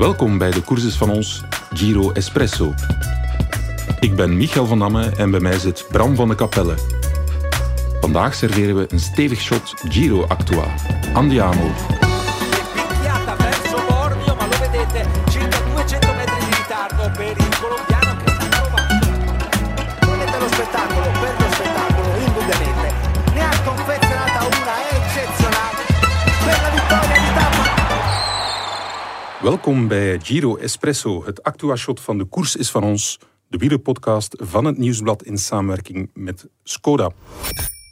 Welkom bij de courses van ons Giro Espresso. Ik ben Michael van Damme en bij mij zit Bram van de Capelle. Vandaag serveren we een stevig shot Giro Actua. Andiamo. Welkom bij Giro Espresso, het Actua shot van de koers is van ons, de wielerpodcast van het Nieuwsblad in samenwerking met Skoda.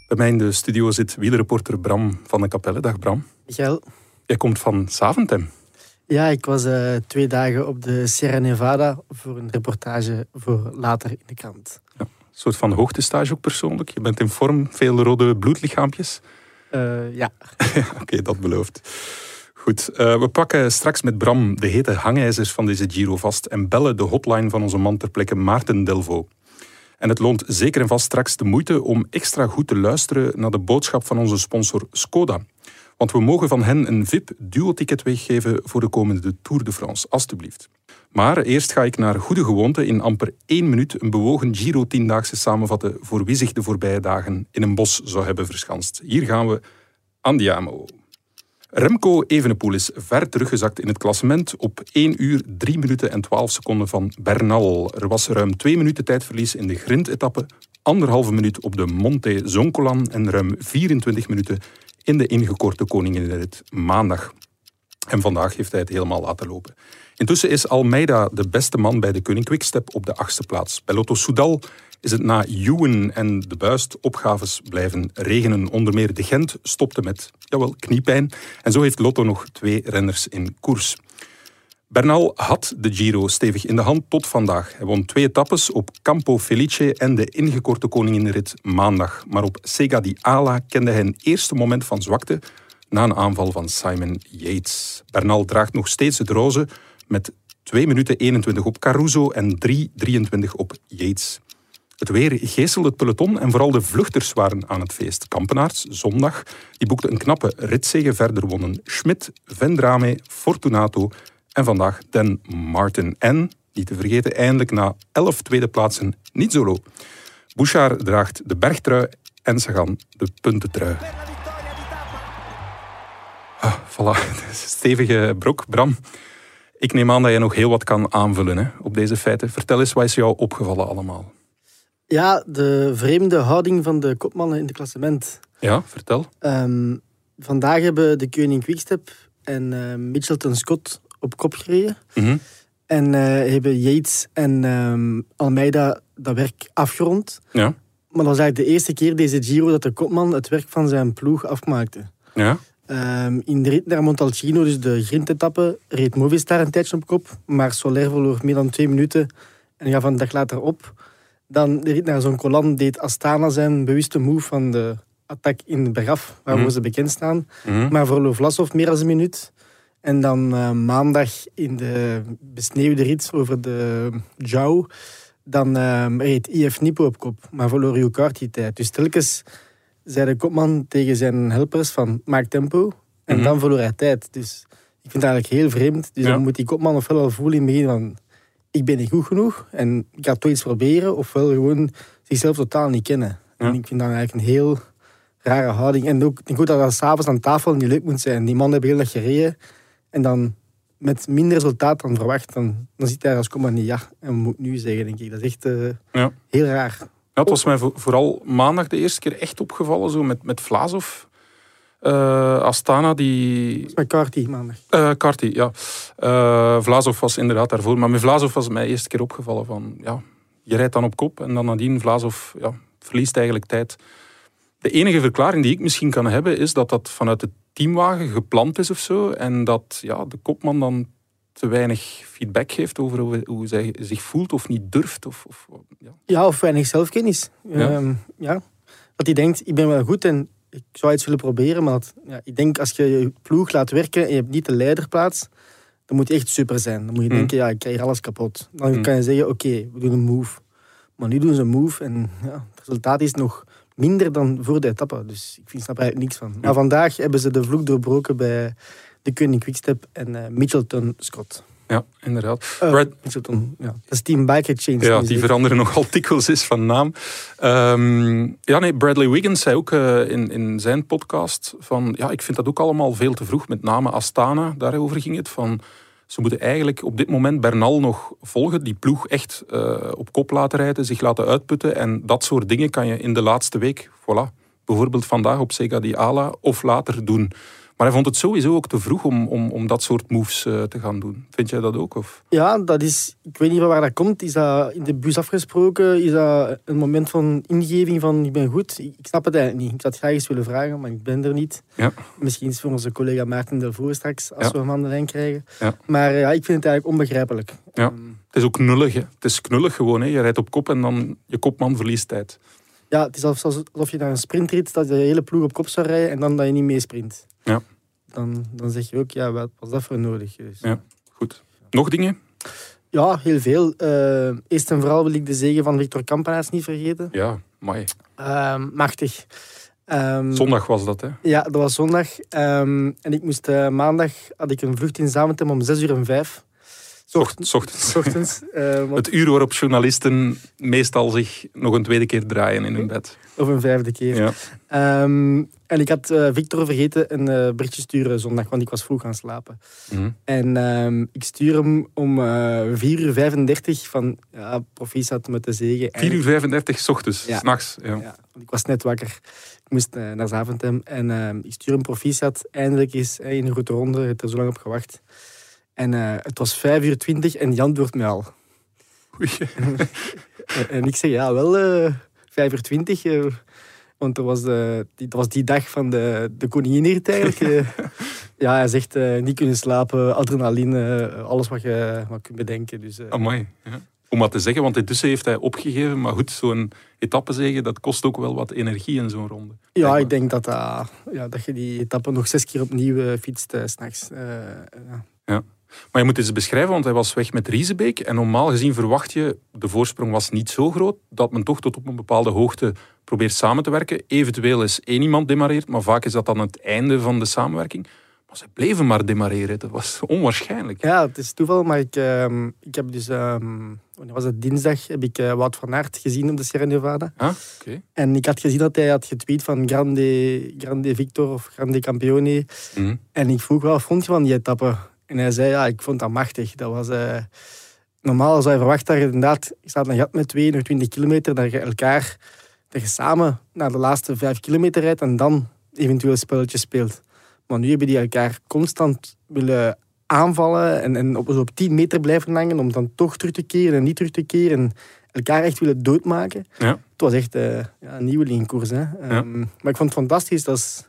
Bij mij in de studio zit wielerreporter Bram van de Capelle. Dag Bram. Michael, Jij komt van Saventem. ja, ik was eh, twee dagen op de Sierra Nevada voor een reportage voor later in de krant. Een soort van hoogtestage ook persoonlijk. Je bent in vorm, veel rode bloedlichaampjes. Eh, ja, Oké, dat belooft. Goed, eh, we pakken straks met Bram de hete hangijzers van deze Giro vast en bellen de hotline van onze man ter plekke Maarten Delvo. En het loont zeker en vast straks de moeite om extra goed te luisteren naar de boodschap van onze sponsor Skoda. Want we mogen van hen een VIP-duo-ticket weggeven voor de komende Tour de France, alstublieft. Maar eerst ga ik naar goede gewoonte in amper één minuut een bewogen Giro-tiendaagse samenvatten voor wie zich de voorbije dagen in een bos zou hebben verschanst. Hier gaan we Andiamo. Remco Evenepoel is ver teruggezakt in het klassement op 1 uur 3 minuten en 12 seconden van Bernal. Er was ruim 2 minuten tijdverlies in de grindetappe, anderhalve minuut op de Monte Zoncolan en ruim 24 minuten in de ingekorte koninginrit maandag. En vandaag heeft hij het helemaal laten lopen. Intussen is Almeida de beste man bij de Koning Quickstep op de achtste plaats. Bij Lotto Soudal is het na Ewan en de Buist opgaves blijven regenen. Onder meer de Gent stopte met, jawel, kniepijn. En zo heeft Lotto nog twee renners in koers. Bernal had de Giro stevig in de hand tot vandaag. Hij won twee etappes op Campo Felice en de ingekorte koninginrit maandag. Maar op Sega di Ala kende hij een eerste moment van zwakte na een aanval van Simon Yates. Bernal draagt nog steeds het roze met 2 minuten 21 op Caruso en 3.23 op Yates. Het weer geestelde het peloton en vooral de vluchters waren aan het feest. Kampenaerts, zondag, die boekte een knappe ritzege. Verder wonnen Schmidt, Vendrame, Fortunato en vandaag Dan Martin. En, niet te vergeten, eindelijk na 11 tweede plaatsen niet solo. Bouchard draagt de bergtrui en Sagan de puntentrui. Ah, voilà, stevige brok. Bram, ik neem aan dat je nog heel wat kan aanvullen hè, op deze feiten. Vertel eens, wat is jou opgevallen allemaal? Ja, de vreemde houding van de kopmannen in het klassement. Ja, vertel. Ehm, vandaag hebben de Koning Quickstep en eh Mitchelton Scott op kop gereden. Mhm. En eh, hebben Yates en ehm, Almeida dat werk afgerond. Ja, Maar dat was eigenlijk de eerste keer deze Giro dat de kopman het werk van zijn ploeg afmaakte. ja, Ehm, in de rit naar Montalcino, dus de grindetappe, reed Movistar een tijdje op kop. Maar Soler verloor meer dan twee minuten en gaf een dag later op. Dan de rit naar zo'n Colan deed Astana zijn bewuste move van de attack in de bergaf, waarvoor Mhm. ze bekend staan. Mhm. Maar verloor Vlasov meer dan een minuut. En dan eh, maandag in de besneeuwde rit over de Jou, dan eh, reed IF Nipo op kop, maar verloor Hugh die tijd. Dus telkens zei de kopman tegen zijn helpers van maak tempo. En Mhm. dan verloor hij tijd. Dus ik vind het eigenlijk heel vreemd. Dus Ja. dan moet die kopman ofwel al voelen in het begin van ik ben niet goed genoeg en ik ga toch iets proberen. Ofwel gewoon zichzelf totaal niet kennen. Ja. En ik vind dat eigenlijk een heel rare houding. En ook, ik ook dat dat s'avonds aan tafel niet leuk moet zijn. Die man heeft heel dag gereden. En dan met minder resultaat dan verwacht. Dan, dan zit hij als kopman niet ja. En moet nu zeggen, denk ik. Dat is echt eh, Ja. heel raar. Ja, het was mij vo- vooral maandag de eerste keer echt opgevallen, zo met, met Vlaasov. Eh, Astana, die... McCarthy maandag. eh ja. Eh Vlaasov was inderdaad daarvoor. Maar met Vlaasov was het mij eerste keer opgevallen van... Ja, je rijdt dan op kop en dan nadien Vlaasov ja, verliest eigenlijk tijd. De enige verklaring die ik misschien kan hebben, is dat dat vanuit de teamwagen gepland is of zo. En dat ja, de kopman dan te weinig feedback geeft over hoe, hoe zij zich voelt of niet durft. Of, of, ja. Ja, of weinig zelfkennis. Ja. Ja. Dat hij denkt, ik ben wel goed en ik zou iets willen proberen. Maar dat, ja, ik denk, als je je ploeg laat werken en je hebt niet de leiderplaats, dan moet je echt super zijn. Dan moet je Mm. denken, ja, ik krijg alles kapot. Dan Mm. kan je zeggen, oké, we doen een move. Maar nu doen ze een move en ja, het resultaat is nog minder dan voor de etappe. Dus ik vind, snap er eigenlijk niks van. Maar vandaag hebben ze de vloek doorbroken bij de Koning Quickstep en eh, Mitchelton Scott. Ja, inderdaad. Eh, Brad- Mitchelton, ja. Dat is Team Bike Exchange. Ja, die veranderen nogal dikwijls eens van naam. Ehm, ja, nee, Bradley Wiggins zei ook eh, in, in zijn podcast van... Ja, ik vind dat ook allemaal veel te vroeg. Met name Astana, daarover ging het. Van, ze moeten eigenlijk op dit moment Bernal nog volgen. Die ploeg echt eh, op kop laten rijden, zich laten uitputten. En dat soort dingen kan je in de laatste week... Voilà, bijvoorbeeld vandaag op Sega Ala of later doen. Maar hij vond het sowieso ook te vroeg om, om, om dat soort moves eh, te gaan doen. Vind jij dat ook? Of? Ja, dat is... Ik weet niet van waar dat komt. Is dat in de bus afgesproken? Is dat een moment van ingeving van ik ben goed? Ik, ik snap het eigenlijk niet. Ik had het graag eens willen vragen, maar ik ben er niet. Ja. Misschien is voor onze collega Maarten Delvaux straks, als Ja. we hem aan de lijn krijgen. Ja. Maar ja, ik vind het eigenlijk onbegrijpelijk. Ja. Ehm, Het is ook knullig. Hè. Het is knullig gewoon. Hè. Je rijdt op kop en dan je kopman verliest tijd. Ja, het is alsof je naar een sprintrit dat je de hele ploeg op kop zou rijden en dan dat je niet meesprint. Ja. Dan, dan zeg je ook, ja, wat was dat voor nodig? Dus, Ja. Goed. Nog dingen? Ja, heel veel. Eh, eerst en vooral wil ik de zegen van Victor Kampenaars niet vergeten. Ja, mooi. Ehm, machtig. Ehm, Zondag was dat, hè? Ja, dat was zondag. Ehm, en ik moest eh, maandag, had ik een vlucht in Zaventem om 6 uur en 5. Ochtends. ochtends. Eh, want- Het uur waarop journalisten meestal zich nog een tweede keer draaien in hun bed. of een vijfde keer. Ja. Ehm, en ik had eh, Victor vergeten een eh, berichtje sturen zondag, want ik was vroeg gaan slapen. Mhm. En ehm, ik stuur hem om eh 4 uur 35 van, ja, proficiat met de zegen. 4 uur 35 's ochtends, Ja. s'nachts. Ja. Ja, want ik was net wakker. Ik moest naar Zaventem en ehm, ik stuur hem proficiat. Eindelijk is hij in een grote ronde. Ik heb er zo lang op gewacht. En eh, het was 5 uur 20 en die antwoordt me al. Oei. En, en ik zeg, ja, wel eh 5 uur 20. eh, want dat was, de, die, dat was die dag van de, de koningin eigenlijk. eh. ja, hij zegt niet kunnen slapen, adrenaline, alles wat je wat kunt bedenken. Dus, Amai. Ja. Om wat te zeggen, want intussen heeft hij opgegeven. Maar goed, zo'n etappezege, dat kost ook wel wat energie in zo'n ronde. ja, ik denk dat, ja, dat je die etappe nog zes keer opnieuw fietst 's s'nachts. Ja. Maar je moet eens beschrijven, want hij was weg met Riesebeek. En normaal gezien verwacht je, de voorsprong was niet zo groot, dat men toch tot op een bepaalde hoogte probeert samen te werken. Eventueel is één iemand demareert, maar vaak is dat dan het einde van de samenwerking. Maar ze bleven maar demareren. Dat was onwaarschijnlijk. Ja, het is toeval, maar ik, ehm, ik heb dus, ehm, wanneer was het dinsdag, heb ik eh, Wout van Aert gezien op de Sierra Nevada. Ah, oké. En ik had gezien dat hij had getweet van Grande, Grande Victor of Grande Campione. Mhm. En ik vroeg, wat vond je van die etappe? En hij zei, ja, ik vond dat machtig. Dat was, eh, normaal zou je verwachten dat je inderdaad, je staat een gat met 22 kilometer, dat je elkaar, dat je samen naar de laatste vijf kilometer rijdt en dan eventueel spelletjes speelt. Maar nu hebben die elkaar constant willen aanvallen en, en op, zo op 10 meter blijven hangen om dan toch terug te keren en niet terug te keren. En elkaar echt willen doodmaken. Ja. Het was echt eh, ja, een nieuwe koers. Hè. Ehm, maar ik vond het fantastisch. Dat, is, dat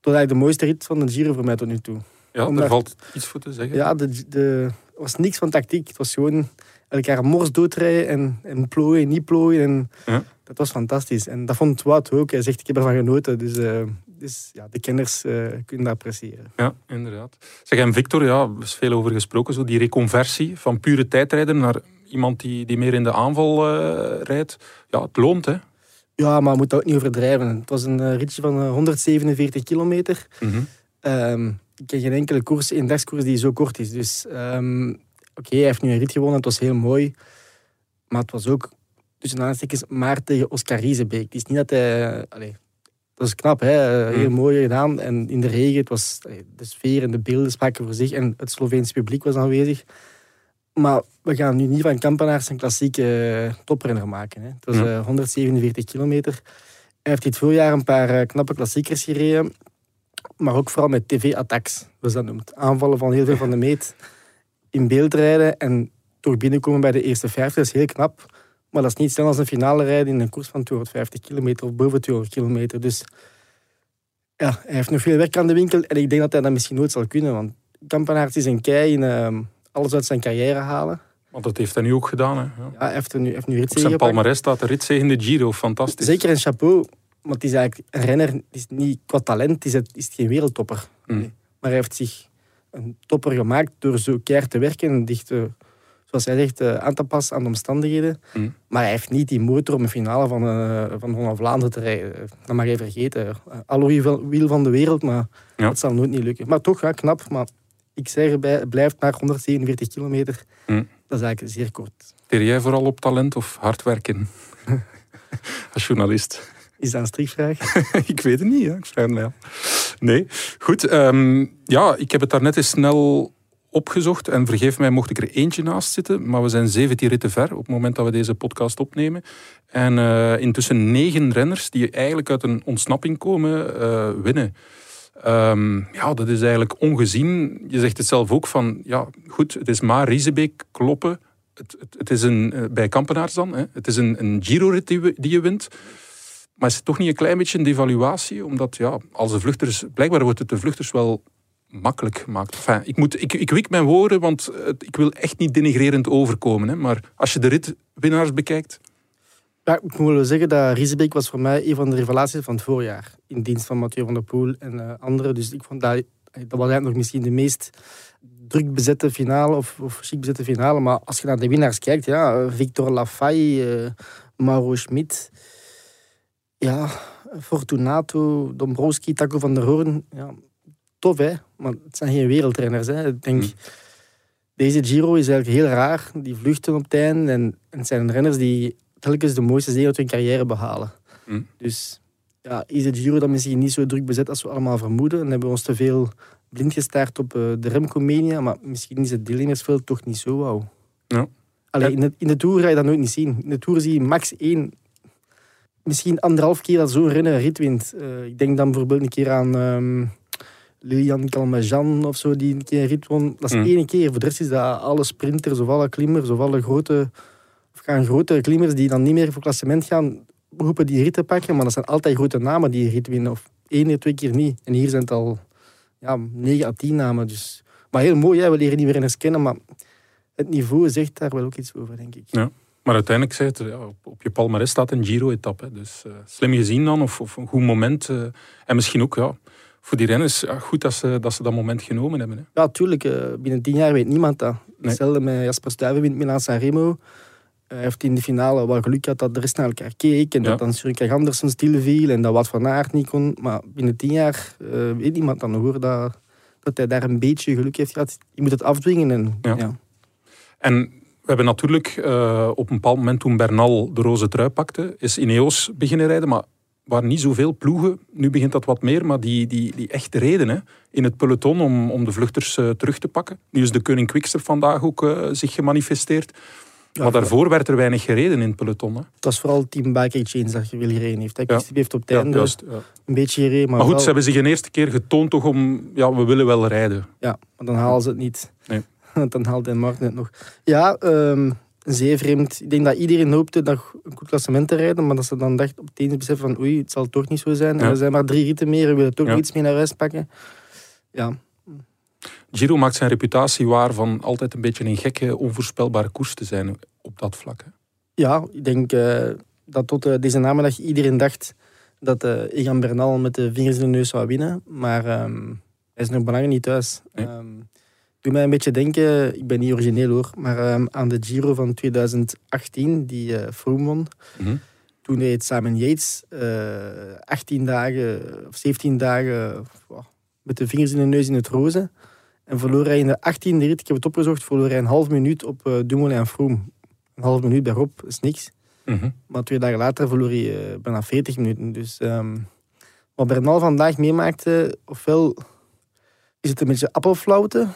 was eigenlijk de mooiste rit van de Giro voor mij tot nu toe. Ja, Omdat- daar valt iets voor te zeggen. Ja, de, de, er was niks van tactiek. Het was gewoon elkaar mors doodrijden en, en plooien, niet plooien. En Ja. Dat was fantastisch. En dat vond Wout ook. Hij zegt, ik heb ervan genoten. Dus, eh, dus ja, de kenners eh, kunnen dat appreciëren. Ja, inderdaad. Zeg, en Victor, ja, er is veel over gesproken. Zo die reconversie van pure tijdrijder naar iemand die, die meer in de aanval eh, rijdt. Ja, het loont, hè? Ja, maar je moet dat ook niet overdrijven. Het was een ritje van eh, 147 kilometer. Mhm. Ehm, ik ken geen enkele koers, eendagskoers die zo kort is. Dus ehm, oké, hij heeft nu een rit gewonnen. Het was heel mooi. Maar het was ook, tussen aanstekens, maar tegen Oscar Riesebeek. Het is niet dat hij... allee, dat is knap, hè? Eh, heel Mm. mooi gedaan. En in de regen, het was, de sfeer en de beelden spraken voor zich. En het Sloveense publiek was aanwezig. Maar we gaan nu niet van Kampenaars een klassieke eh, toprenner maken. Hè. Het was Ja. eh, 147 kilometer. Hij heeft dit voorjaar een paar knappe klassiekers gereden. Maar ook vooral met tv-attacks, zoals dat noemt. Aanvallen van heel veel van de meet. In beeld rijden en toch binnenkomen bij de eerste 50 is heel knap. Maar dat is niet snel als een finale rijden in een koers van 250 kilometer of boven 200 kilometer. Dus ja, hij heeft nog veel werk aan de winkel. En ik denk dat hij dat misschien nooit zal kunnen. Want Kampenaerts is een kei in ehm, alles uit zijn carrière halen. Want dat heeft hij nu ook gedaan. Hè? Ja. Ja, hij heeft er nu, heeft nu Op zijn palmarès staat de ritzege in de Giro. Fantastisch. Zeker een chapeau. Want het is eigenlijk een renner, het is niet qua talent, is het, is het geen wereldtopper. Mm. Nee. Maar hij heeft zich een topper gemaakt door zo keihard te werken en dicht, eh, zoals hij zegt, eh, aan te passen aan de omstandigheden. Mm. Maar hij heeft niet die motor om een finale van, eh van Holland-Vlaanderen te rijden. Dat mag je vergeten. Uh, Alle wiel van- de wereld, maar Ja. dat zal nooit niet lukken. Maar toch, ja, knap. Maar ik zeg erbij, het blijft maar 147 kilometer. Hm. Dat is eigenlijk zeer kort. Teer jij vooral op talent of hard werken? Als journalist. Is dat een strikvraag? ik weet het niet, hè. ik vraag het. Nee, goed. ehm, ja, ik heb het daarnet eens snel opgezocht en vergeef mij mocht ik er eentje naast zitten, maar we zijn 17 ritten ver op het moment dat we deze podcast opnemen. En eh, intussen negen renners die eigenlijk uit een ontsnapping komen, eh, winnen. Ehm, ja, dat is eigenlijk ongezien. Je zegt het zelf ook van, ja, goed, het is maar Riesebeek kloppen. Het, het, is een, eh, bij Kampenaars dan, hè. het is een, een Giro-rit die je wint. Maar is het toch niet een klein beetje een devaluatie? Omdat ja, als de vluchters, blijkbaar wordt het de vluchters wel makkelijk gemaakt. Enfin, ik, moet, ik, ik wik mijn woorden, want het- ik wil echt niet denigrerend overkomen. Hè. Maar als je de ritwinnaars bekijkt, Ja, ik moet wel zeggen dat Riesebeek was voor mij een van de revelaties van het voorjaar. In dienst van Mathieu van der Poel en eh, anderen. Dus ik vond dat, dat was eigenlijk nog misschien de meest druk bezette finale of, of bezette finale. Maar als je naar de winnaars kijkt, ja, Victor Lafay, eh, Mauro Schmid, ja, Fortunato, Dombrowski, Taco van der Hoorn. Ja, tof hè, maar het zijn geen wereldrenners. Hè. Ik denk, Mm. deze Giro is eigenlijk heel raar. Die vluchten op het einde en, en het zijn renners die telkens de mooiste zege uit hun carrière behalen. Mm. Dus ja, is het Giro dan misschien niet zo druk bezet als we allemaal vermoeden. En hebben we ons te veel blind gestaard op eh, de Remco-mania. Maar misschien is het deelnemersveld toch niet zo wauw. Ja. Allee, Ja. in, de, in de Tour ga je dat nooit niet zien. In de Tour zie je max één, misschien anderhalf keer dat zo'n renner een rit wint. Eh, ik denk dan bijvoorbeeld een keer aan ehm Lilian Calmejean of zo, die een keer een rit won. Dat is Mm. één keer. Voor de rest is dat alle sprinters of alle klimmers of alle grote, of gaan grote klimmers die dan niet meer voor klassement gaan, roepen die rit te pakken. Maar dat zijn altijd grote namen die een rit winnen. Of één of twee keer niet. En hier zijn het al ja, negen à tien namen. Dus. Maar heel mooi, hè? we leren die renners kennen. Maar het niveau zegt daar wel ook iets over, denk ik. Ja. Maar uiteindelijk zei ja, op, je palmarès staat een Giro-etappe. Dus eh, slim gezien dan, of, of een goed moment. eh, en misschien ook ja, voor die renners ja, goed dat ze, dat ze dat moment genomen hebben. Hè. Ja, tuurlijk. eh, binnen tien jaar weet niemand dat. Nee. Hetzelfde met Jasper Stuyven wint Milan Sanremo. Hij heeft in de finale wel geluk gehad dat de rest naar elkaar keek. En Ja. dat dan Sjönkaj Andersen stilviel en dat Wout van Aert niet kon. Maar binnen tien jaar weet niemand dan hoor, dat, dat hij daar een beetje geluk heeft gehad. Je moet het afdwingen. En, ja. En we hebben natuurlijk eh, op een bepaald moment toen Bernal de roze trui pakte, is Ineos beginnen rijden. Maar waren niet zoveel ploegen. Nu begint dat wat meer, maar die, die, die echt reden hè, in het peloton om, om de vluchters eh, terug te pakken. Nu is de Koning Quickstep vandaag ook eh, zich gemanifesteerd. maar daarvoor werd er weinig gereden in het peloton. Hè. Het was vooral Team Bike Exchange dat je wil gereden heeft. Ja. Heeft op het einde juist, een beetje gereden. Maar, Maar goed, wel- ze hebben zich een eerste keer getoond toch om... Ja, we willen wel rijden. Ja, maar dan halen ze het niet. Nee. Want dan haalt Dan Martin het nog. Ja, ehm zeer vreemd. Ik denk dat iedereen hoopte nog een goed klassement te rijden, maar dat ze dan dacht op het eens beseffen van oei, het zal toch niet zo zijn. Ja. En er zijn maar drie ritten meer, we willen toch Ja. iets mee naar huis pakken. Ja, Giro maakt zijn reputatie waar van altijd een beetje een gekke, onvoorspelbare koers te zijn op dat vlak. Hè. ja ik denk eh, dat tot eh, deze namiddag iedereen dacht dat eh Egan Bernal met de vingers in de neus zou winnen. Maar ehm, hij is nog belangrijk niet thuis. Nee. Ehm, doe mij een beetje denken, ik ben niet origineel hoor, maar ehm, aan de Giro van 2018, die eh Froome won. Mhm. Toen reed Simon Yates eh 18 dagen of 17 dagen met de vingers in de neus in het roze. En verloor hij in de 18e rit, ik heb het opgezocht, verloor hij een half minuut op eh Dumoulin en Froome. Een half minuut Rob is niks. Mhm. Maar twee dagen later verloor hij bijna 40 minuten. Dus ehm, wat Bernal vandaag meemaakte, ofwel is het een beetje appelflauwte,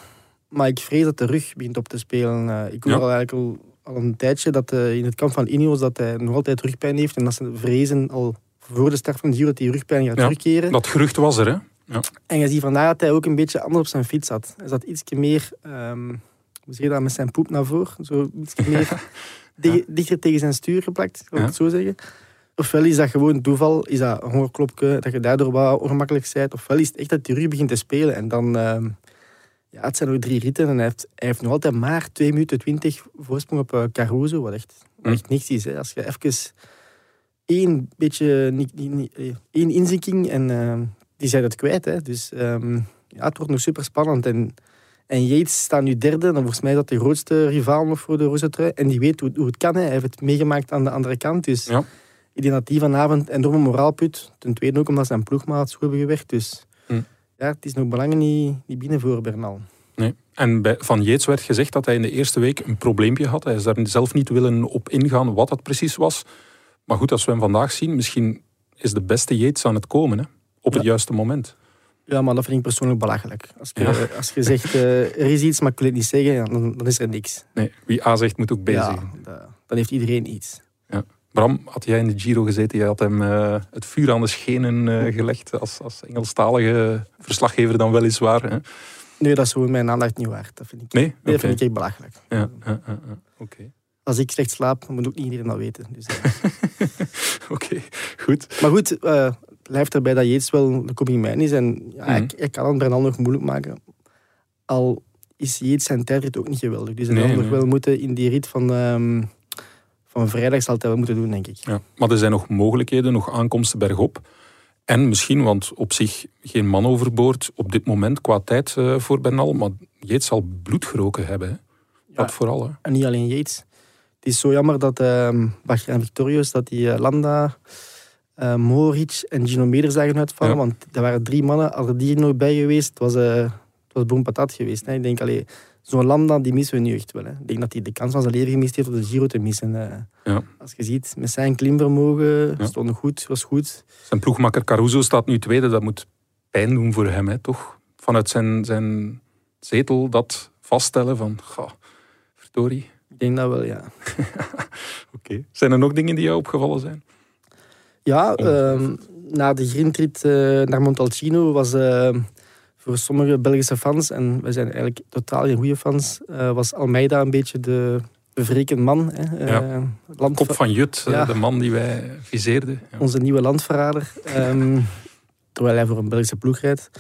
maar ik vrees dat de rug begint op te spelen. Eh, ik hoor Ja. al eigenlijk al, al een tijdje dat eh, in het kamp van Ineos dat hij nog altijd rugpijn heeft en dat ze vrezen al voor de start van de Giro dat hij rugpijn gaat Ja. terugkeren. Dat gerucht was er, hè? En je ziet vandaag dat hij ook een beetje anders op zijn fiets zat. Hij zat iets meer, ehm, hoe zeg je dat, met zijn poep naar voren. Zo iets meer dichter tegen zijn stuur geplakt, zou ik Ja. het zo zeggen. Ofwel is dat gewoon toeval, is dat een hongerklopje, dat je daardoor wat ongemakkelijk bent. Ofwel is het echt dat die rug begint te spelen. En dan, ehm, ja, het zijn nog drie ritten en hij heeft, hij heeft nog altijd maar 2 minuten 20 voorsprong op eh, Caruso, wat echt, wat Hm. echt niks is. Hè. Als je even één beetje, niet, niet, niet, eh, één inzinking en ehm, die zijn het kwijt. Hè. Dus ehm, ja, het wordt nog super spannend. En, en Yates staat nu derde. Dan volgens mij is dat de grootste rivaal nog voor de roze trui. En die weet hoe, hoe het kan. Hè. Hij heeft het meegemaakt aan de andere kant. Dus Ja. ik denk dat die vanavond enorme moraal put. Ten tweede ook omdat zijn ploegmaats goed hebben gewerkt. Dus. Ja, het is nog belangrijk niet, niet binnen voor Bernal. Nee. En bij, van Yates werd gezegd dat hij in de eerste week een probleempje had. Hij is daar zelf niet willen op ingaan wat dat precies was. Maar goed, als we hem vandaag zien, misschien is de beste Yates aan het komen. Hè? Op het Ja. juiste moment. Ja, maar dat vind ik persoonlijk belachelijk. Als je, Ja. als je zegt, eh, er is iets, maar ik wil het niet zeggen, dan, dan is er niks. Nee, wie A zegt, moet ook B ja, zeggen. dan heeft iedereen iets. Bram, had jij in de Giro gezeten? Je had hem eh, het vuur aan de schenen eh, gelegd als, als Engelstalige verslaggever dan weliswaar. Hè? Nee, dat is gewoon mijn aandacht niet waard. Dat vind ik, Nee? dat vind ik echt belachelijk. Ja. Oké. Als ik slecht slaap, dan moet ook niet iedereen dat weten. Dus, eh. Oké, goed. Maar goed, blijft erbij dat Yates wel de man is. En ja, Mhm. ik, ik kan het Bernal nog moeilijk maken. Al is Yates zijn tijdrit ook niet geweldig. Dus hij Nee, zal nog wel moeten in die rit van, ehm, van vrijdag zal het wel moeten doen, denk ik. Ja. Maar er zijn nog mogelijkheden, nog aankomsten bergop. En misschien, want op zich geen man overboord op dit moment qua tijd eh, voor Bernal. Maar Yates zal bloed geroken hebben. Hè? Dat Ja. vooral. Hè? En niet alleen Yates. Het is zo jammer dat Bagger en Victorious, dat die eh, Landa, eh Mohoric en Gino Meder zagen uitvallen. Ja. Want er waren drie mannen, als er die er nog bij geweest, het was, eh het was boom patat geweest. Hè. Ik denk, allee, zo'n Landa, die missen we nu echt wel. Hè. Ik denk dat hij de kans van zijn leven gemist heeft om de Giro te missen. eh. Ja. Als je ziet, met zijn klimvermogen, Ja. stond goed, was goed. Zijn ploegmakker Caruso staat nu tweede. Dat moet pijn doen voor hem, hè, toch? Vanuit zijn, zijn zetel dat vaststellen van... Ga, verdorie. Ik denk dat wel, ja. Oké. Zijn er nog dingen die jou opgevallen zijn? Ja, ehm, na de grindrit eh, naar Montalcino was eh, voor sommige Belgische fans, en wij zijn eigenlijk totaal geen goede fans, eh, was Almeida een beetje de bevrekend man. Hè. Eh, Ja. land- Kop van Jut, eh, Ja. de man die wij viseerden. Ja. Onze nieuwe landverrader. Ehm, terwijl hij voor een Belgische ploeg rijdt.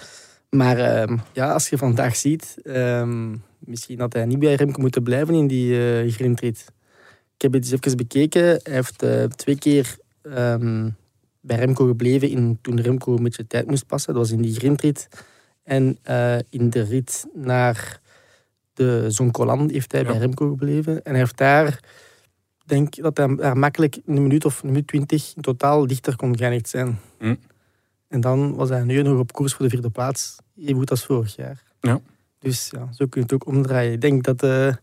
Maar ehm, ja, als je vandaag ziet, ehm, misschien had hij niet bij Remco moeten blijven in die eh grindrit. Ik heb het eens even bekeken. Hij heeft twee keer bij Remco gebleven in, toen Remco een beetje tijd moest passen. Dat was in die grindrit. En eh, in de rit naar de Zoncolan heeft hij Ja. bij Remco gebleven. En hij heeft daar, denk ik dat hij daar makkelijk een minuut of een minuut twintig in totaal dichter kon geëindigd zijn. Hm. En dan was hij nu nog op koers voor de vierde plaats. Even goed als vorig jaar. Ja. Dus ja, zo kun je het ook omdraaien. Ik denk dat de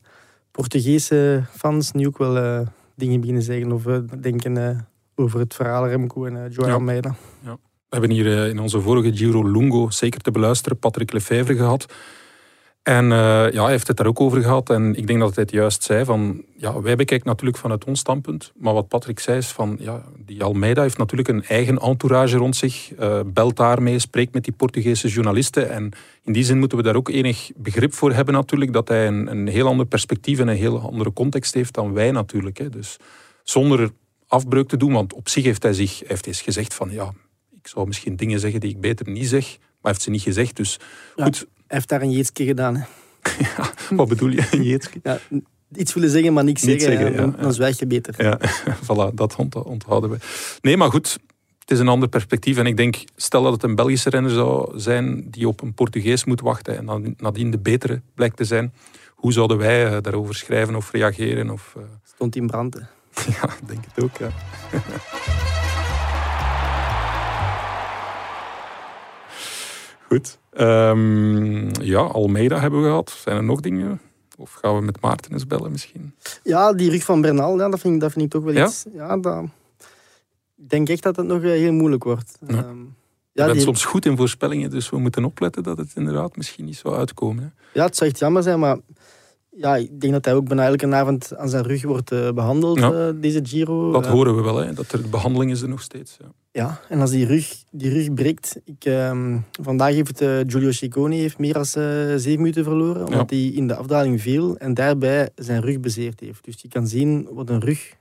Portugese fans nu ook wel eh, dingen beginnen zeggen of eh, denken eh, over het verhaal Remco en Joao Ja. Almeida. We hebben hier eh, in onze vorige Giro Lungo zeker te beluisteren Patrick Lefevre gehad. En eh, ja, hij heeft het daar ook over gehad. En ik denk dat hij het juist zei van... Ja, wij bekijken natuurlijk vanuit ons standpunt. Maar wat Patrick zei is van... Ja, die Almeida heeft natuurlijk een eigen entourage rond zich. eh, belt daarmee, spreekt met die Portugese journalisten. En in die zin moeten we daar ook enig begrip voor hebben natuurlijk. Dat hij een, een heel ander perspectief en een heel andere context heeft dan wij natuurlijk. Hè. Dus zonder afbreuk te doen. Want op zich heeft hij zich heeft eens gezegd van... Ja, ik zou misschien dingen zeggen die ik beter niet zeg. Maar hij heeft ze niet gezegd. Dus Ja. goed, Hij heeft daar een jeetske gedaan. Hè. wat bedoel je? Jeetske? Ja, iets willen zeggen, maar niks Niet zeggen. zeggen, ja, dan, ja, ja. dan zwijg je beter. Ja, voilà, dat ont- onthouden we. Nee, maar goed, het is een ander perspectief. En ik denk, stel dat het een Belgische renner zou zijn die op een Portugees moet wachten en dan nadien de betere blijkt te zijn, hoe zouden wij eh, daarover schrijven of reageren? Of, eh, Stond in brand. hè. ja, denk het ook, ja. Goed. Ehm, ja, Almeida hebben we gehad. Zijn er nog dingen? Of gaan we met Maarten eens bellen misschien? Ja, die rug van Bernal, ja, dat, vind ik, dat vind ik toch wel Ja? iets. Ja, dat, ik denk echt dat het nog eh, heel moeilijk wordt. Ja. Ehm, Je ja, bent die- soms goed in voorspellingen, dus we moeten opletten dat het inderdaad misschien niet zou uitkomen. Hè? ja, het zou echt jammer zijn, maar ja, ik denk dat hij ook bijna elke avond aan zijn rug wordt eh, behandeld, Ja. eh, deze Giro. Dat Eh, horen we wel, hè? dat er de behandeling is er nog steeds. Ja. Ja, en als die rug, die rug breekt... Ik, ehm, vandaag heeft eh, Giulio Ciccone heeft meer dan zeven minuten verloren, omdat hij in de afdaling viel en daarbij zijn rug bezeerd heeft. Dus je kan zien wat een rug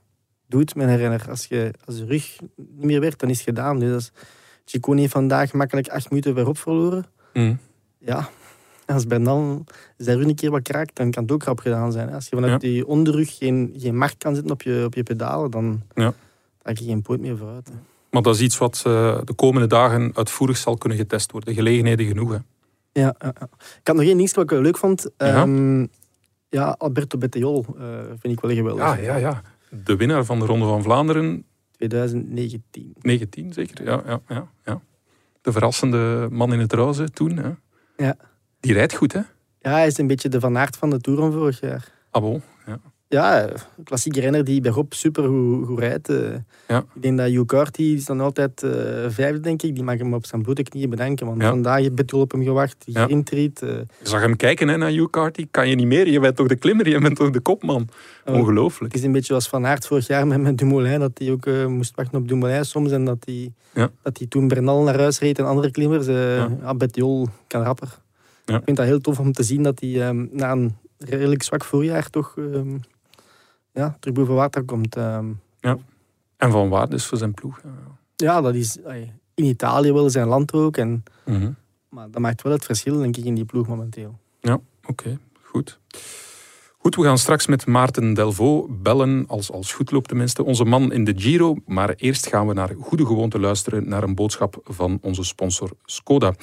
doet met een renner. Als, je, als de rug niet meer werkt, dan is het gedaan. Dus als Ciccone heeft vandaag makkelijk acht minuten verop verloren. Mm. Ja, als Bernal zijn rug een keer wat kraakt, dan kan het ook rap gedaan zijn. hè. Als je vanuit die onderrug geen, geen macht kan zetten op je, op je pedalen, dan Ja. dan je geen poot meer vooruit. hè. Maar dat is iets wat eh, de komende dagen uitvoerig zal kunnen getest worden. Gelegenheden genoeg. Hè? Ja, ik had nog één ding wat ik wel leuk vond. Ja? Ehm, ja, Alberto Bettiol eh, vind ik wel geweldig. Ja, ja, ja. De winnaar van de Ronde van Vlaanderen, 2019. 19 zeker. Ja, ja, ja, ja. De verrassende man in het roze toen. Hè? Ja. Die rijdt goed, hè? Ja, hij is een beetje de Van Aert van de Tour van vorig jaar. Ah bon, ja. Ja, klassieke renner die bergop super goed, goed rijdt. eh. Ja. Ik denk dat Hugh Carty is dan altijd eh, vijfde, denk ik. Die mag hem op zijn blote knieën bedanken. Want Ja. vandaag heeft Betul op hem gewacht. Die Ja. Grintreed, eh, Je zag hem kijken hè, naar Hugh Carty. Kan je niet meer? Je bent toch de klimmer? Je bent toch de kopman? Oh. Ongelooflijk. Het is een beetje zoals Van Aert vorig jaar met, met Dumoulin, dat hij ook moest wachten op Dumoulin soms. En dat hij, Ja. dat hij toen Bernal naar huis reed en andere klimmers. ja. Bettiol kan rapper. Ja. Ik vind dat heel tof om te zien dat hij ehm, na een redelijk zwak voorjaar toch ehm, ja, terug boven water komt. ehm. En van waar dus voor zijn ploeg. Ja. ja, dat is in Italië wel zijn land ook. En, Mhm. maar dat maakt wel het verschil, denk ik, in die ploeg momenteel. Oké, goed. Goed, we gaan straks met Maarten Delvaux bellen, als, als goed loopt tenminste, onze man in de Giro. Maar eerst gaan we naar goede gewoonte luisteren naar een boodschap van onze sponsor Skoda.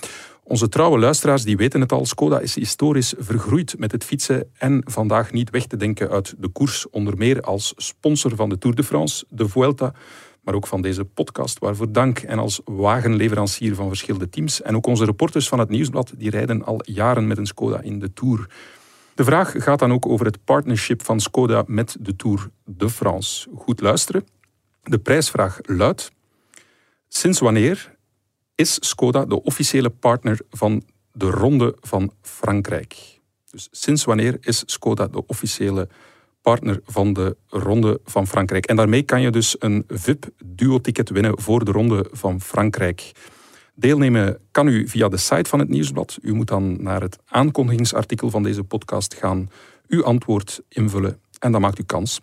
Onze trouwe luisteraars die weten het al, Skoda is historisch vergroeid met het fietsen en vandaag niet weg te denken uit de koers, onder meer als sponsor van de Tour de France, de Vuelta, maar ook van deze podcast, waarvoor dank. En als wagenleverancier van verschillende teams. En ook onze reporters van het Nieuwsblad, die rijden al jaren met een Skoda in de Tour. De vraag gaat dan ook over het partnership van Skoda met de Tour de France. Goed luisteren. De prijsvraag luidt: Sinds wanneer is Skoda de officiële partner van de Ronde van Frankrijk? Dus sinds wanneer is Skoda de officiële partner van de Ronde van Frankrijk? En daarmee kan je dus een VIP-duo-ticket winnen voor de Ronde van Frankrijk. Deelnemen kan u via de site van het Nieuwsblad. U moet dan naar het aankondigingsartikel van deze podcast gaan, uw antwoord invullen en dan maakt u kans.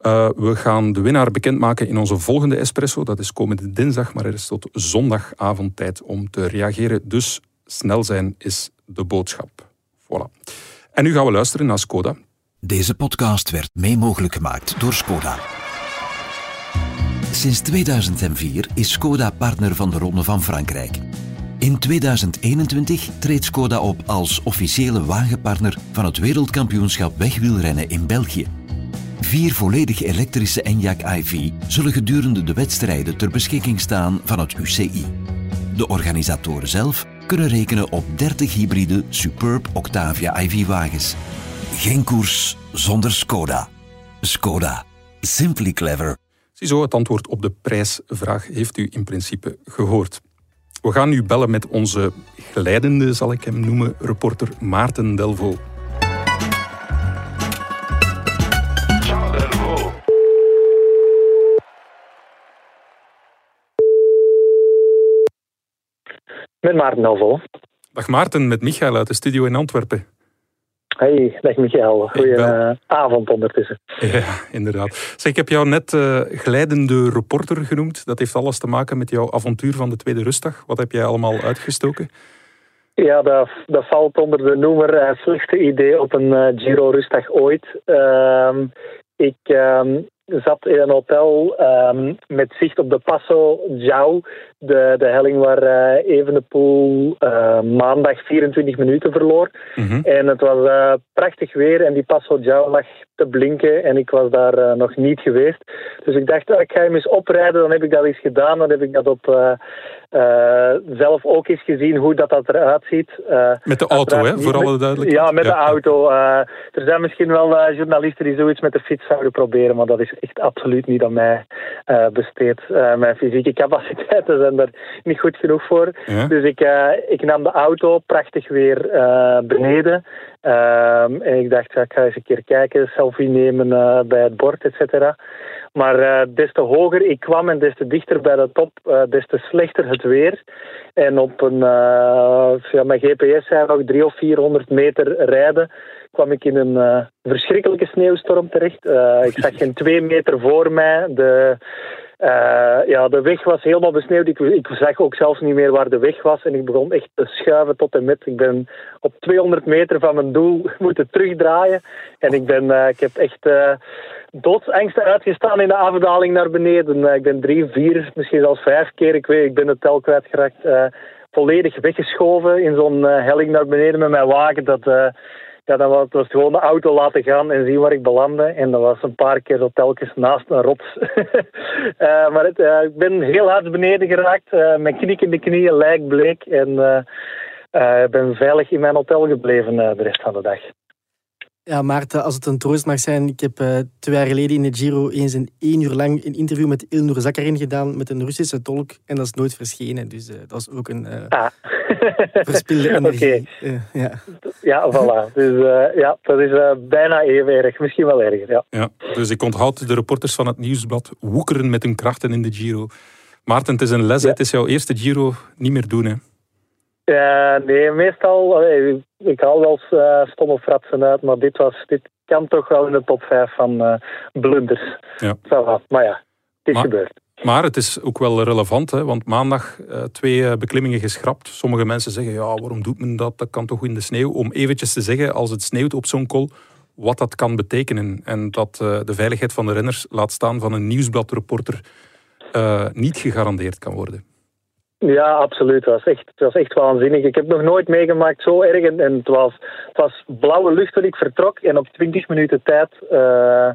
Uh, we gaan de winnaar bekendmaken in onze volgende Espresso. Dat is komende dinsdag, maar er is tot zondagavond tijd om te reageren. Dus snel zijn is de boodschap. Voilà. En nu gaan we luisteren naar Skoda. Deze podcast werd mee mogelijk gemaakt door Skoda. Sinds 2004 is Skoda partner van de Ronde van Frankrijk. In 2021 treedt Skoda op als officiële wagenpartner van het wereldkampioenschap wegwielrennen in België. Vier volledig elektrische Enyaq iV zullen gedurende de wedstrijden ter beschikking staan van het UCI. De organisatoren zelf kunnen rekenen op 30 hybride Superb Octavia IV-wagens. Geen koers zonder Skoda. Skoda. Simply clever. Ziezo, het antwoord op de prijsvraag heeft u in principe gehoord. We gaan nu bellen met onze glijdende, zal ik hem noemen, reporter Maarten Delvaux. Met Maarten Delvaux. Dag Maarten, met Michael uit de studio in Antwerpen. Hey, dag Michael. Goedenavond bel- ondertussen. Ja, inderdaad. Zeg, ik heb jou net eh, glijdende reporter genoemd. Dat heeft alles te maken met jouw avontuur van de tweede rustdag. Wat heb jij allemaal uitgestoken? Ja, dat, dat valt onder de noemer eh, slechtste idee op een eh, Giro-rustdag ooit. Ehm, ik ehm, zat in een hotel ehm, met zicht op de Passo Giao, de, de helling waar eh Evenepoel eh, maandag 24 minuten verloor. Mhm. En het was eh, prachtig weer en die Passo Giao lag te blinken en ik was daar nog niet geweest. Dus ik dacht, ah, ik ga hem eens oprijden, dan heb ik dat eens gedaan. Dan heb ik dat op zelf ook eens gezien hoe dat, dat eruit ziet. Met de auto, hè, voor alle duidelijkheid. Ja, met Ja, de auto. Er zijn misschien wel journalisten die zoiets met de fiets zouden proberen, maar dat is echt absoluut niet aan mij besteed. Mijn fysieke capaciteiten zijn daar niet goed genoeg voor. Ja. Dus ik, eh, ik nam de auto prachtig weer eh, beneden. Ehm, en ik dacht, ja, ik ga eens een keer kijken, selfie nemen eh, bij het bord, et cetera. Maar des te hoger ik kwam en des te dichter bij de top, des te slechter het weer. En op een, ja, mijn GPS zei nog 300 of 400 meter rijden, kwam ik in een verschrikkelijke sneeuwstorm terecht. Ik zag geen twee meter voor mij. De, ja, de weg was helemaal besneeuwd. Ik, ik zag ook zelfs niet meer waar de weg was. En ik begon echt te schuiven tot en met. Ik ben op 200 meter van mijn doel moeten terugdraaien. En ik, ben, eh, ik heb echt eh doodsangsten uitgestaan in de afdaling naar beneden. Eh, ik ben drie, vier, misschien zelfs vijf keer. Ik, weet, ik ben de tel kwijtgeraakt. eh volledig weggeschoven in zo'n eh, helling naar beneden met mijn wagen. Dat, ja, dan was gewoon de auto laten gaan en zien waar ik belandde. En dat was een paar keer zo telkens naast een rots. Eh, maar het, eh, ik ben heel hard beneden geraakt. eh met knik in de knieën, lijkbleek. En eh, Ik ben veilig in mijn hotel gebleven de rest van de dag. Ja, Maarten, als het een troost mag zijn, ik heb uh, twee jaar geleden in de Giro eens een één uur lang een interview met Ilnur Zakarin gedaan met een Russische tolk en dat is nooit verschenen. Dus uh, dat is ook een uh, ah. verspilde energie. Okay. ja. ja, voilà. Dus ja, dat is bijna even erg. Misschien wel erger, ja. ja. Dus ik onthoud de reporters van het Nieuwsblad woekeren met hun krachten in de Giro. Maarten, het is een les. Het is jouw eerste Giro. Niet meer doen, hè? Ja, nee, meestal, ik haal wel eens uh, stomme fratsen uit, maar dit, was, dit kan toch wel in de top 5 van uh, blunders. Ja. Maar ja, het is gebeurd. Maar het is ook wel relevant, hè, want maandag uh, twee beklimmingen geschrapt. Sommige mensen zeggen, ja, waarom doet men dat? Dat kan toch in de sneeuw? Om eventjes te zeggen, als het sneeuwt op zo'n kol, wat dat kan betekenen. En dat de veiligheid van de renners, laat staan van een nieuwsbladreporter, niet gegarandeerd kan worden. Ja, absoluut. Het was, echt, het was echt waanzinnig. Ik heb nog nooit meegemaakt zo erg. En, het, was, het was blauwe lucht toen ik vertrok. En op 20 minuten tijd uh,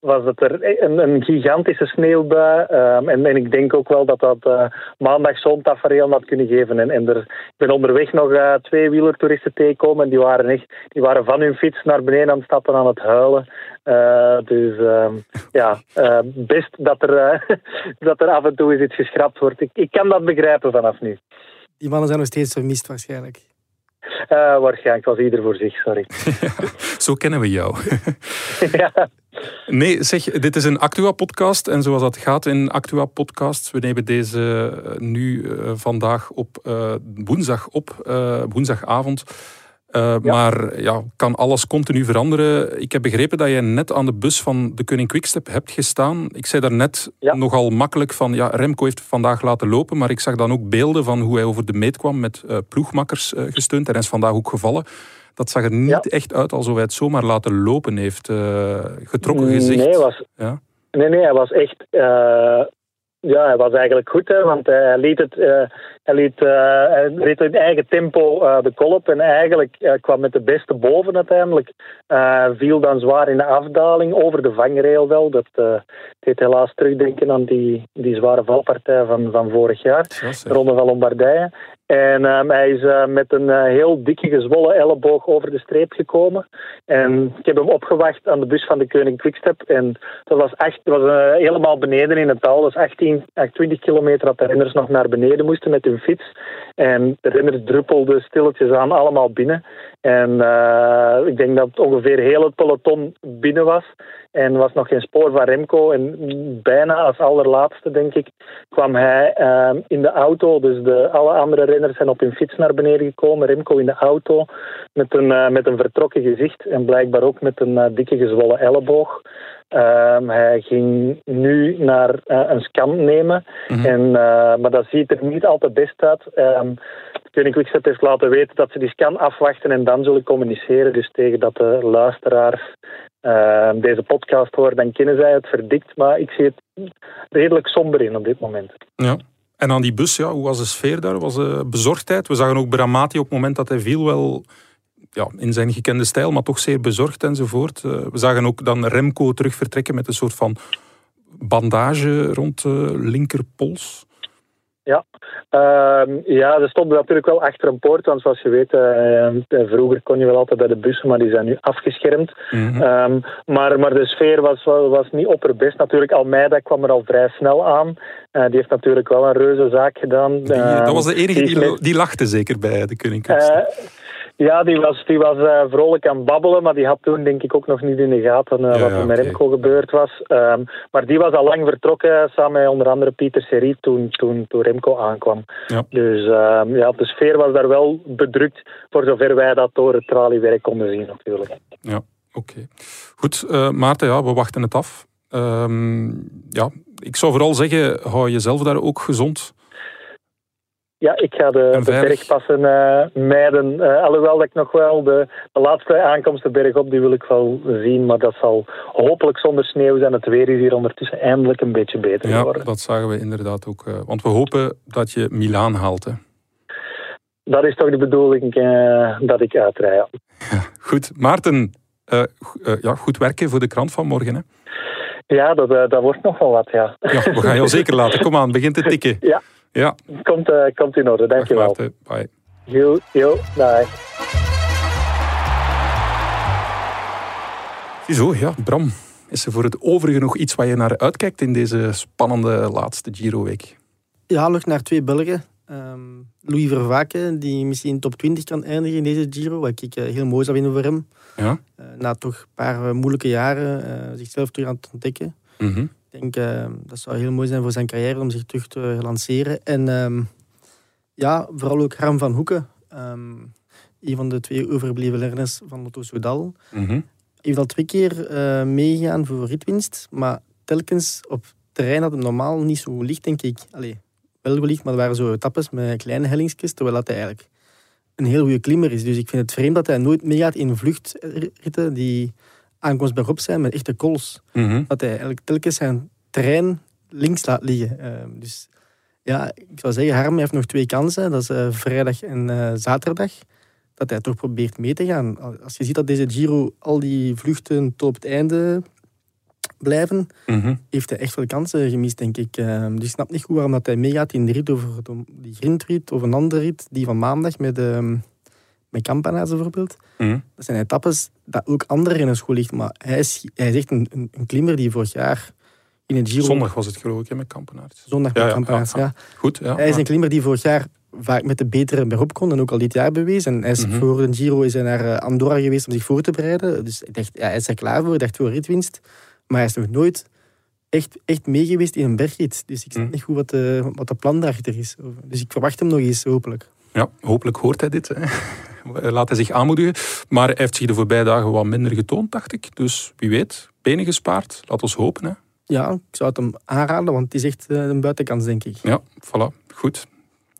was het er een, een gigantische sneeuwbui. Um, en, en, ik denk ook wel dat dat uh, maandag zo'n tafereel had kunnen geven. En, en er, ik ben onderweg nog uh, twee wielertoeristen tegengekomen. En die waren, echt, die waren van hun fiets naar beneden aan het stappen, aan het huilen. Uh, dus uh, ja, best dat er, dat er af en toe eens iets geschrapt wordt. Ik, ik kan dat begrijpen vanaf nu. Die mannen zijn nog steeds vermist waarschijnlijk. Waarschijnlijk was ieder voor zich, sorry. zo kennen we jou. ja. Nee, zeg, dit is een Actua-podcast. En zoals dat gaat in Actua-podcasts, we nemen deze nu vandaag op woensdag op, woensdagavond. Uh, Maar ja, kan alles continu veranderen? Ik heb begrepen dat je net aan de bus van de Koning Quickstep hebt gestaan. Ik zei daarnet ja. nogal makkelijk van, ja, Remco heeft vandaag laten lopen, maar ik zag dan ook beelden van hoe hij over de meet kwam met uh, ploegmakkers uh, gesteund. Hij is vandaag ook gevallen. Dat zag er niet echt uit alsof hij het zomaar laten lopen heeft. getrokken gezicht. Nee, was, ja? nee, nee, hij was echt ja, hij was eigenlijk goed, hè, want hij liet het, uh, hij liet, uh, hij reed in eigen tempo uh, de kolop en eigenlijk kwam met de beste boven uiteindelijk. viel dan zwaar in de afdaling over de vangrail wel. Dat deed helaas terugdenken aan die, die zware valpartij van, van vorig jaar, de Ronde van Lombardije. En um, hij is uh, met een uh, heel dikke gezwollen elleboog over de streep gekomen. En ik heb hem opgewacht aan de bus van de Koning Quickstep. En dat was, echt, dat was uh, helemaal beneden in het dal. Dat is 18, 20 kilometer dat de renners nog naar beneden moesten met hun fiets. En de renners druppelden stilletjes aan allemaal binnen. En ik denk dat ongeveer heel het peloton binnen was. En was nog geen spoor van Remco. En bijna als allerlaatste, denk ik, kwam hij ehm, in de auto. Dus de, alle andere renners zijn op hun fiets naar beneden gekomen. Remco in de auto met een, uh, met een vertrokken gezicht. En blijkbaar ook met een dikke gezwollen elleboog. Um, hij ging nu naar uh, een scan nemen. Mm en, maar dat ziet er niet altijd best uit. Um, Koning Quickstep heeft laten weten dat ze die scan afwachten en dan zullen communiceren. Dus tegen dat de luisteraars uh, deze podcast horen, dan kennen zij het verdikt. Maar ik zie het redelijk somber in op dit moment. Ja. En aan die bus, ja, hoe was de sfeer daar? Was er bezorgdheid? We zagen ook Bramati op het moment dat hij viel wel ja, in zijn gekende stijl, maar toch zeer bezorgd enzovoort. Uh, we zagen ook dan Remco terug vertrekken met een soort van bandage rond de linkerpols. Ja, uh, ja, er stond natuurlijk wel achter een poort, want zoals je weet, uh, vroeger kon je wel altijd bij de bussen, maar die zijn nu afgeschermd. Mm um, maar, maar de sfeer was, was niet opperbest. Natuurlijk, Almeida kwam er al vrij snel aan. Uh, die heeft natuurlijk wel een reuze zaak gedaan. Die, dat was de enige die, die, die lachte zeker bij de Koning ja, die was, die was uh, vrolijk aan babbelen, maar die had toen denk ik ook nog niet in de gaten uh, wat er met Remco gebeurd was. Um, maar die was al lang vertrokken, samen met onder andere Pieter Serie, toen, toen, toen Remco aankwam. Ja. Dus um, ja, de sfeer was daar wel bedrukt, voor zover wij dat door het traliewerk konden zien natuurlijk. Ja, oké. Goed, uh, Maarten, ja, we wachten het af. Um, ja, ik zou vooral zeggen, hou jezelf daar ook gezond. Ja, ik ga de, de bergpassen uh, mijden. Uh, alhoewel dat ik nog wel de, de laatste aankomsten bergop, die wil ik wel zien. Maar dat zal hopelijk zonder sneeuw zijn. Het weer is hier ondertussen eindelijk een beetje beter ja, dat zagen we inderdaad ook. Uh, want we hopen dat je Milaan haalt. Hè? Dat is toch de bedoeling dat ik uitrij. Ja. goed. Maarten, ja, goed werken voor de krant van morgen. Hè? Ja, dat, dat wordt nog wel wat, ja. ja. We gaan jou zeker laten. Kom aan, begin te tikken. Ja. Ja. Komt, uh, komt in orde, dankjewel. Bye. Jo, jo, dag. Ziezo, ja, Bram. Is er voor het overige nog iets waar je naar uitkijkt in deze spannende laatste Giro-week? Ja, nog naar twee Belgen. Ehm, Louis Vervaken, die misschien top 20 kan eindigen in deze Giro, wat ik eh, heel mooi zou vinden voor hem. Ja. Eh, na toch een paar eh, moeilijke jaren eh, zichzelf terug aan het ontdekken. Mhm. Ik denk eh, dat zou heel mooi zijn voor zijn carrière om zich terug te lanceren. En ehm, ja, vooral ook Harm van Hoeken. ehm, een van de twee overgebleven renners van Lotto Soudal. Mhm. heeft al twee keer eh, meegegaan voor ritwinst, maar telkens op terrein dat het normaal niet zo licht, denk ik. Allee, wel licht, maar er waren zo etappes met kleine hellingsjes, terwijl dat hij eigenlijk een heel goede klimmer is. Dus ik vind het vreemd dat hij nooit meegaat in vluchtritten die aankomst bergop zijn met echte kools. Mhm. Dat hij eigenlijk telkens zijn terrein links laat liggen. Eh, dus ja, ik zou zeggen, Harm heeft nog twee kansen. Dat is eh, vrijdag en eh, zaterdag. Dat hij toch probeert mee te gaan. Als je ziet dat deze Giro al die vluchten tot op het einde blijven, Mhm. heeft hij echt veel kansen gemist, denk ik. Eh, dus ik snap niet goed waarom dat hij meegaat in de rit over de- die grindrit of een andere rit, die van maandag met, ehm met Campana's bijvoorbeeld. Mhm. Dat zijn etappes dat ook andere renners goed ligt. Maar hij is, hij is echt een, een, een klimmer die vorig jaar in het Giro... Zondag was het geloof ik, hè, met Kampenaert. Zondag met Ja, ja, ja, ja. Goed, ja. Hij is een klimmer die vorig jaar vaak met de betere berop kon en ook al dit jaar bewezen. En hij is Mhm. voor een Giro is hij naar eh, Andorra geweest om zich voor te bereiden. Dus ik dacht, ja, hij is er klaar voor, ik dacht voor ritwinst. Maar hij is nog nooit echt, echt mee geweest in een bergrit. Dus ik snap Mhm. niet goed wat de, wat de plan daarachter is. Dus ik verwacht hem nog eens, hopelijk. Ja, hopelijk hoort hij dit. Hè. Laat hij zich aanmoedigen. Maar hij heeft zich de voorbije dagen wat minder getoond, dacht ik. Dus wie weet, benen gespaard. Laat ons hopen. Hè. Ja, ik zou het hem aanraden, want het is echt eh, een buitenkans, denk ik. Ja, voilà. Goed.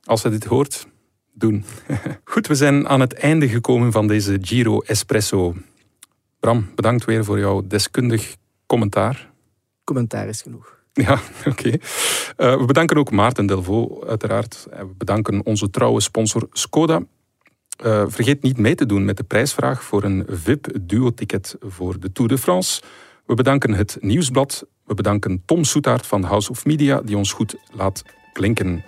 Als hij dit hoort, doen. Goed, we zijn aan het einde gekomen van deze Giro Espresso. Bram, bedankt weer voor jouw deskundig commentaar. Commentaar is genoeg. Ja, oké. Eh, we bedanken ook Maarten Delvaux, uiteraard. En we bedanken onze trouwe sponsor Skoda. Eh, vergeet niet mee te doen met de prijsvraag voor een VIP-duo-ticket voor de Tour de France. We bedanken het Nieuwsblad. We bedanken Tom Soetaert van House of Media, die ons goed laat klinken.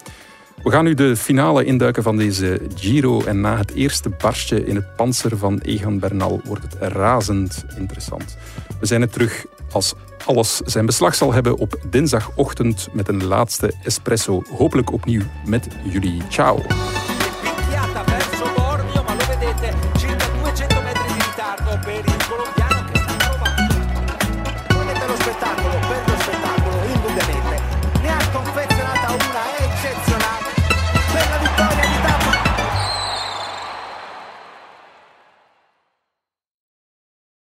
We gaan nu de finale induiken van deze Giro. En na het eerste barstje in het panzer van Egan Bernal wordt het razend interessant. We zijn er terug als alles zijn beslag zal hebben op dinsdagochtend met een laatste espresso. Hopelijk opnieuw met jullie. Ciao.